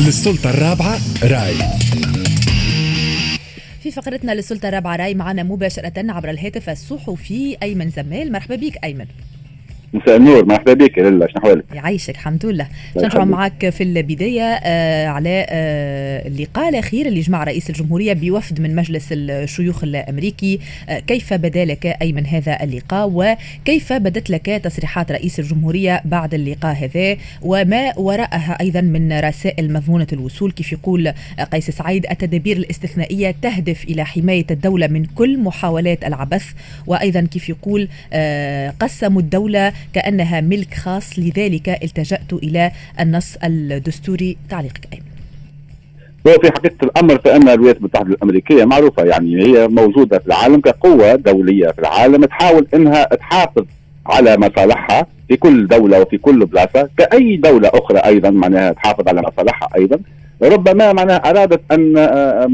للسلطة الرابعة راي. في فقرتنا للسلطة الرابعة راي معنا مباشرة عبر الهاتف الصحفي أيمن زمال. مرحبا بك أيمن. مساء النور. مرحبا بك لاله شنو أحوالك؟ يعيشك الحمد لله. نرجع معك في البداية آه على آه اللقاء الأخير اللي جمع رئيس الجمهورية بوفد من مجلس الشيوخ الأمريكي. آه كيف بدا لك أيمن هذا اللقاء؟ وكيف بدت لك تصريحات رئيس الجمهورية بعد اللقاء هذا؟ وما وراءها أيضا من رسائل مضمونة الوصول؟ كيف يقول قيس سعيد التدابير الاستثنائية تهدف إلى حماية الدولة من كل محاولات العبث؟ وأيضا كيف يقول آه قسموا الدولة كأنها ملك خاص. لذلك التجأت إلى النص الدستوري تعليقك. أيمن في حقيقة الأمر فإن الولايات المتحدة الأمريكية معروفة يعني هي موجودة في العالم كقوة دولية في العالم تحاول أنها تحافظ على مصالحها في كل دولة وفي كل بلاصة. كأي دولة أخرى أيضا معناها تحافظ على مصالحها أيضا. ربما معناها أرادت أن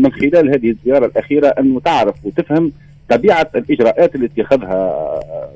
من خلال هذه الزيارة الأخيرة أن تعرف وتفهم طبيعه الإجراءات اللي اتخذها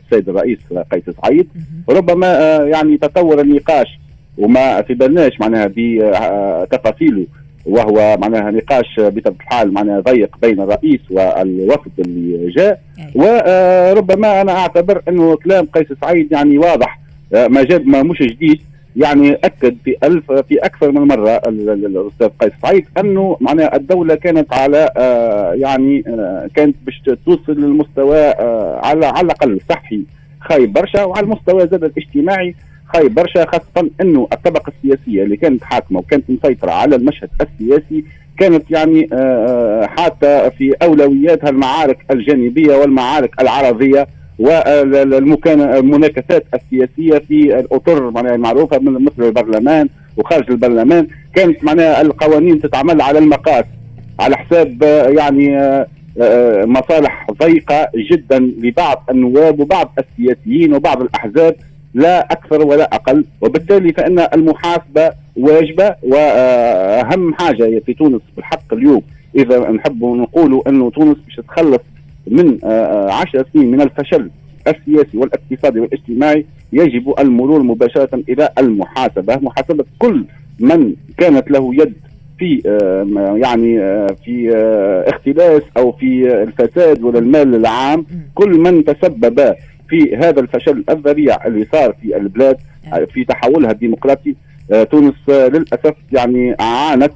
السيد الرئيس قيس سعيد. ربما يعني تطور النقاش وما في بالناش معناها بتفاصيله وهو معناها نقاش بطبيعة الحال معناها ضيق بين الرئيس والوفد اللي جاء. وربما أنا أعتبر أنه كلام قيس سعيد يعني واضح ما جاب ما مش جديد. يعني أكد في ألف في أكثر من مرة الأستاذ قيس سعيد أنه معناها الدولة كانت على آه يعني آه كانت باش توصل للمستوى آه على على الأقل الصحي خايب برشا وعلى المستوى زاد الاجتماعي خايب برشا خاصة أنه الطبقة السياسية اللي كانت حاكمة وكانت مسيطرة على المشهد السياسي كانت يعني حاطة في أولوياتها المعارك الجانبية والمعارك العرضية والمناكفات السياسية في الأطر معناها المعروفة من مثل البرلمان وخارج البرلمان. كانت معناها القوانين تتعمل على المقاس على حساب يعني مصالح ضيقة جدا لبعض النواب وبعض السياسيين وبعض الأحزاب لا أكثر ولا أقل. وبالتالي فإن المحاسبة واجبة وأهم حاجة في تونس بالحق اليوم. إذا نحب نقولوا إنه تونس باش تتخلص من عشر سنين من الفشل السياسي والاقتصادي والاجتماعي يجب المرور مباشرة إلى المحاسبة. محاسبة كل من كانت له يد في يعني في اختلاس أو في الفساد ولا المال العام. كل من تسبب في هذا الفشل الذريع اللي صار في البلاد في تحولها الديمقراطي تونس للأسف يعني عانت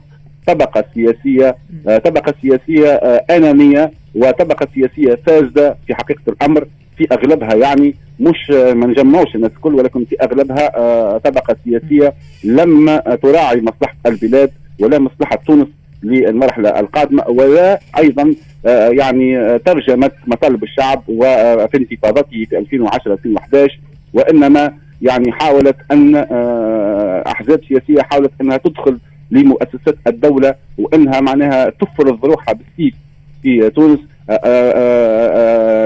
طبقة سياسية طبقة سياسية أنانية وطبقة سياسية فاسدة في حقيقة الأمر في أغلبها يعني مش ما نجمعوش الناس الكل ولكن في أغلبها طبقة سياسية لم تراعي مصلحة البلاد ولا مصلحة تونس للمرحلة القادمة ولا أيضا يعني ترجمت مطالب الشعب وفي انتفاضته في 2010 2011 وإنما يعني حاولت أن أحزاب سياسية حاولت أنها تدخل لمؤسسات الدولة وأنها معناها تفرض روحها بالسيف في تونس.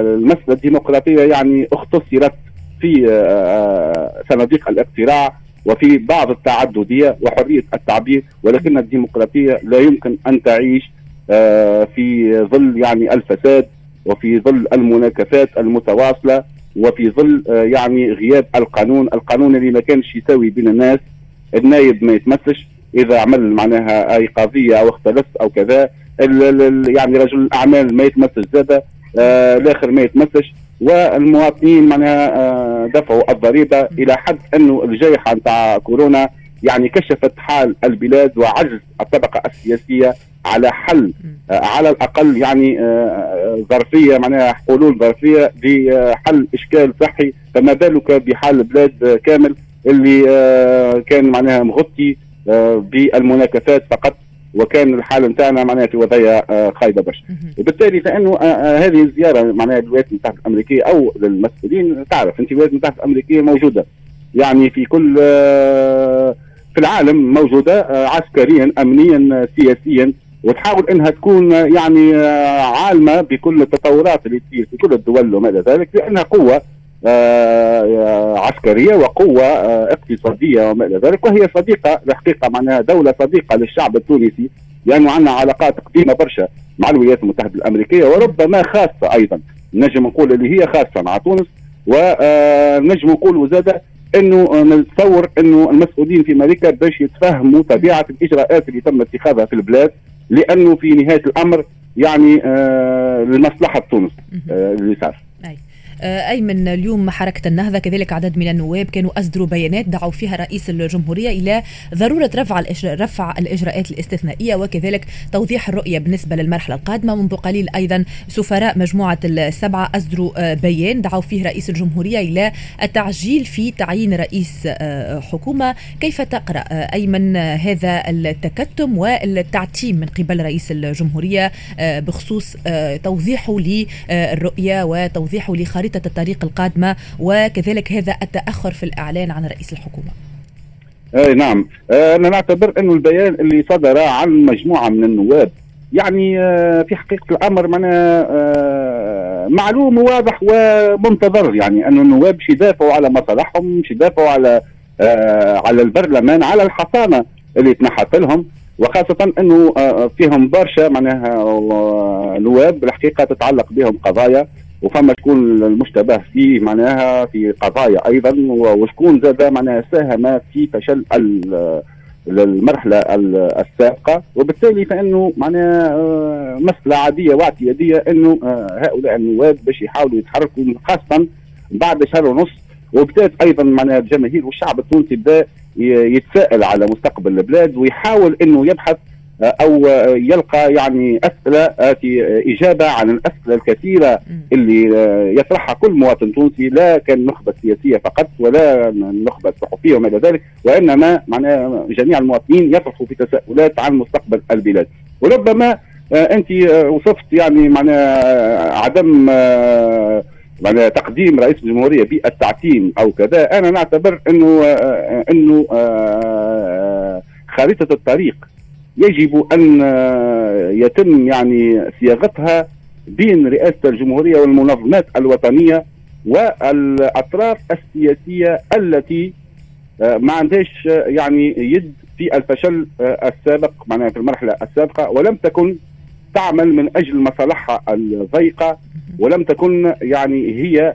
المسألة الديمقراطية يعني اختصرت في صناديق الاقتراع وفي بعض التعددية وحرية التعبير ولكن الديمقراطية لا يمكن أن تعيش في ظل يعني الفساد وفي ظل المناكفات المتواصلة وفي ظل يعني غياب القانون. القانون اللي ما كانش يساوي بين الناس النايب ما يتمسش. إذا عمل معناها أي قضية أو اختلف أو كذا يعني رجل الأعمال ما يتمسش زاده آه الآخر ما يتمسش والمواطنين معناها آه دفعوا الضريبة إلى حد أنه الجائحة نتاع كورونا يعني كشفت حال البلاد وعجز الطبقة السياسية على حل آه على الأقل يعني ظرفية معناها حلول ظرفية لحل إشكال صحي فما بالك بحال البلاد كامل اللي كان معناها مغطي بالمناكفات فقط وكان الحال نتاعنا معناها في وضعية آه خايبة برشا. وبالتالي فإنه آه هذه الزيارة معناها للولايات المتحدة الأمريكية أو للمسؤولين تعرف أنت الولايات المتحدة الأمريكية موجودة. يعني في كل في العالم موجودة عسكريا امنيا سياسيا وتحاول إنها تكون يعني عالمة بكل التطورات اللي تصير في كل الدول وما إلى ذلك لأنها قوة آه عسكرية وقوة آه اقتصادية وما إلى ذلك وهي صديقة الحقيقة معناها دولة صديقة للشعب التونسي لأنه عندنا علاقات قديمة برشا مع الولايات المتحدة الأمريكية وربما خاصة أيضا نجم نقول اللي هي خاصة مع تونس ونجم نقول زاده إنه نتصور إنه المسؤولين في أمريكا باش يتفهموا طبيعة الإجراءات اللي تم اتخاذها في البلاد لأنه في نهاية الأمر يعني آه لمصلحة تونس آه اللي صار. آه، أيمن اليوم حركة النهضة كذلك عدد من النواب كانوا أصدروا بيانات دعوا فيها رئيس الجمهورية إلى ضرورة رفع رفع الإجراءات الاستثنائية وكذلك توضيح الرؤية بالنسبة للمرحلة القادمة. منذ قليل أيضا سفراء مجموعة السبعة أصدروا آه، بيان دعوا فيه رئيس الجمهورية إلى التعجيل في تعيين رئيس آه، حكومة. كيف تقرأ أيمن هذا التكتم والتعتيم من قبل رئيس الجمهورية بخصوص توضيحه للرؤية وتوضيحه لخريطة خريطة الطريق القادمة وكذلك هذا التأخر في الإعلان عن رئيس الحكومة. أي نعم. آه، أنا نعتبر إنه البيان اللي صدر عن مجموعة من النواب يعني آه، في حقيقة الأمر معنا آه، معلوم وواضح ومنتظر. يعني انه النواب مش يدافعوا على مصالحهم مش يدافعوا على على البرلمان على الحصانة اللي تنحت لهم. وخاصة إنه فيهم برشا معناها نواب الحقيقة تتعلق بهم قضايا. وفما شكون المشتبه فيه معناها في قضايا أيضا وشكون زاد معناها ساهم في فشل المرحلة السابقة. وبالتالي فإنه معناها آه، مسألة عادية واعتيادية إنه آه، هؤلاء النواب باش يحاولوا يتحركوا خاصة بعد شهر ونص. وبدات أيضا معناها الجماهير والشعب التونسي بدا يتساءل على مستقبل البلاد ويحاول إنه يبحث أو يلقى يعني أسئلة في إجابة عن الأسئلة الكثيرة اللي يطرحها كل مواطن تونسي لا كان نخبه سياسيه فقط ولا نخبه صحفيه وما إلى ذلك وإنما معناها جميع المواطنين يطرحوا في تساؤلات عن مستقبل البلاد. وربما أنت وصفت يعني معناها عدم معناها تقديم رئيس الجمهورية بالتعتيم أو كذا أنا نعتبر إنه إنه خريطة الطريق. يجب أن يتم يعني صياغتها بين رئاسة الجمهورية والمنظمات الوطنية والأطراف السياسية التي آه، ما عندهاش آه، يعني يد في الفشل آه، السابق معناها في المرحلة السابقة ولم تكن تعمل من أجل مصالحها الضيقة ولم تكن يعني هي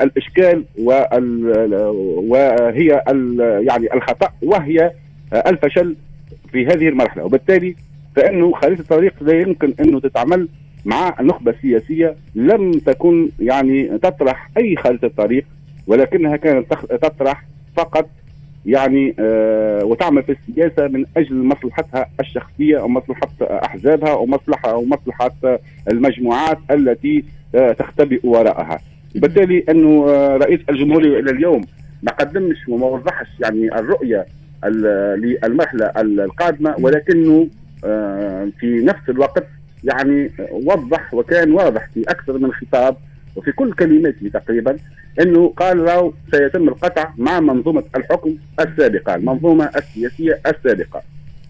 الإشكال وهي يعني الخطأ وهي الفشل في هذه المرحلة وبالتالي فإنه خريطة الطريق لا يمكن إنه تتعمل مع نخبه سياسيه لم تكن يعني تطرح أي خريطة طريق ولكنها كانت تطرح فقط يعني آه وتعمل في السياسة من أجل مصلحتها الشخصية أو مصلحة أحزابها أو مصلحة أو مصلحة المجموعات التي آه تختبئ وراءها. بالتالي إنه آه رئيس الجمهورية إلى اليوم ما قدمش وما وضحش يعني الرؤية للمرحله القادمة ولكنه آه، في نفس الوقت يعني وضح وكان واضح في أكثر من خطاب وفي كل كلماته تقريبا إنه قال راو سيتم القطع مع منظومة الحكم السابقة، المنظومة السياسية السابقة.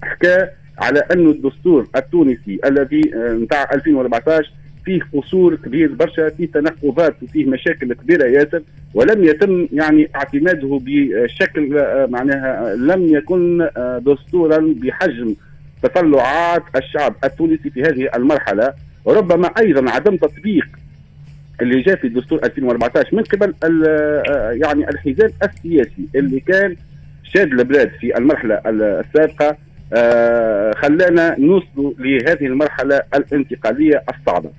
حكى على انه الدستور التونسي الذي نتاع 2014 فيه قصور كبير برشا فيه تناقضات وفيه مشاكل كبيرة ياسر. ولم يتم يعني اعتماده بشكل آه، معناها لم يكن آه، دستورا بحجم تطلعات الشعب التونسي في هذه المرحلة. وربما أيضا عدم تطبيق اللي جاء في دستور 2014 من قبل آه، يعني الحزام السياسي اللي كان شاد البلاد في المرحلة السابقة. آه، خلانا نوصل لهذه المرحلة الانتقالية الصعبة.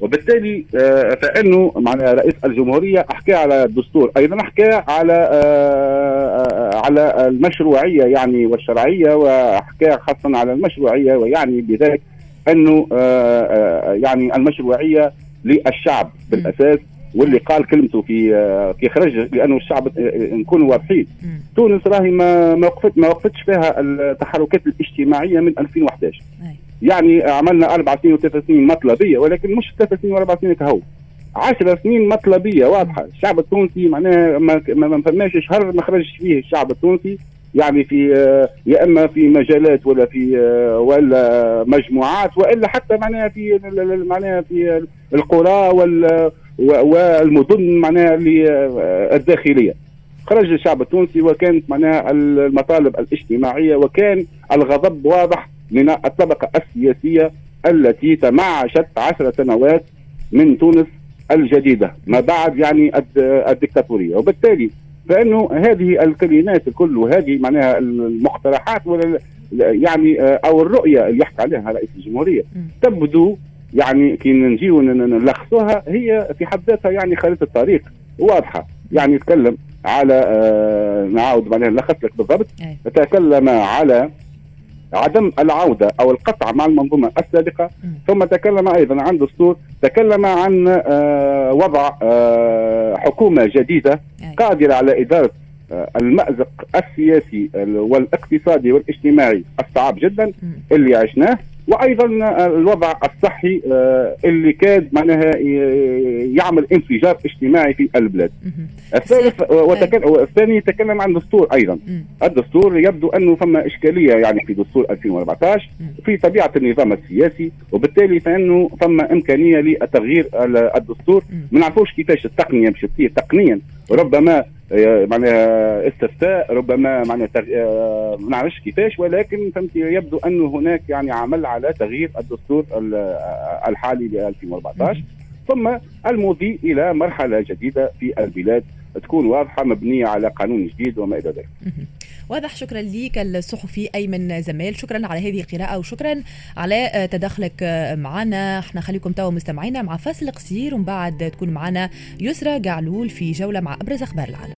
وبالتالي آه، فإنه معنا رئيس الجمهورية أحكى على الدستور أيضا أحكى على آه، على المشروعية يعني والشرعية وأحكى خاصه على المشروعية ويعني بذلك إنه يعني المشروعية للشعب بالأساس. واللي قال كلمته في في خرج لأنه الشعب نكونوا واضحين تونس راهي ما ما وقفت ما وقفتش فيها التحركات الاجتماعية من 2011 أي. يعني عملنا أربع سنين وثلاث سنين مطلبية ولكن مش ثلاث سنين واربع سنين كهو. 10 سنين مطلبية واضحة. الشعب التونسي معناها ما, ما فماش شهر ما خرجش فيه الشعب التونسي. يعني في يا إما في مجالات ولا في ولا مجموعات وإلا حتى معناها في معناها في القرى وال والمدن معناها الداخلية. خرج الشعب التونسي وكانت معناها المطالب الاجتماعية وكان الغضب واضح من الطبقة السياسية التي تمعشت عشر سنوات من تونس الجديدة ما بعد يعني الدكتاتورية. وبالتالي فإنه هذه الكلمات الكل وهذه معناها المقترحات ولا يعني أو الرؤية اللي يحكي عليها رئيس الجمهورية تبدو يعني كي نجيو نلخصوها هي في حد ذاتها يعني خريطة الطريق واضحة. يعني يتكلم على آه نعاود معناها نلخص لك بالضبط. تكلم على عدم العودة أو القطع مع المنظومة السابقة. ثم تكلم أيضا عن دستور تكلم عن آه وضع آه حكومة جديدة قادرة على إدارة المأزق السياسي والاقتصادي والاجتماعي الصعب جدا اللي عشناه. وأيضا الوضع الصحي آه، اللي كاد معناها يعمل انفجار اجتماعي في البلاد. الثالث والثاني يتكلم عن دستور أيضا. الدستور يبدو أنه فما إشكالية يعني في دستور 2014 في طبيعة النظام السياسي وبالتالي فإنه فما إمكانية لتغيير الدستور. ما نعرفوش كيفاش التقنية باش تصير تقنيا. ربما آه، معناها استفتاء ربما معناها تغ... آه، ما نعرفش كيفاش ولكن فهمت يبدو انه هناك يعني عمل على تغيير الدستور آه، الحالي ل 2014 ثم المضي إلى مرحلة جديدة في البلاد تكون واضحة مبنية على قانون جديد وما إلى ذلك. واضح شكرا لك الصحفي أيمن زمال شكرا على هذه القراءة وشكرا على تدخلك معنا. إحنا خليكم توا مستمعينا مع فاصل قصير ومن بعد تكون معنا يسرى قعلول في جولة مع أبرز أخبار العالم.